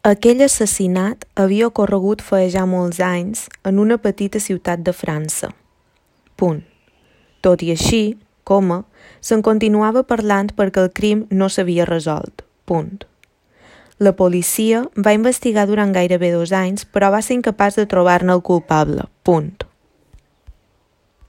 Aquell assassinat havia ocorregut feia ja molts anys en una petita ciutat de França. Punt. Tot i així, coma, se'n continuava parlant perquè el crim no s'havia resolt. Punt. La policia va investigar durant gairebé dos anys, però va ser incapaç de trobar-ne el culpable. Punt.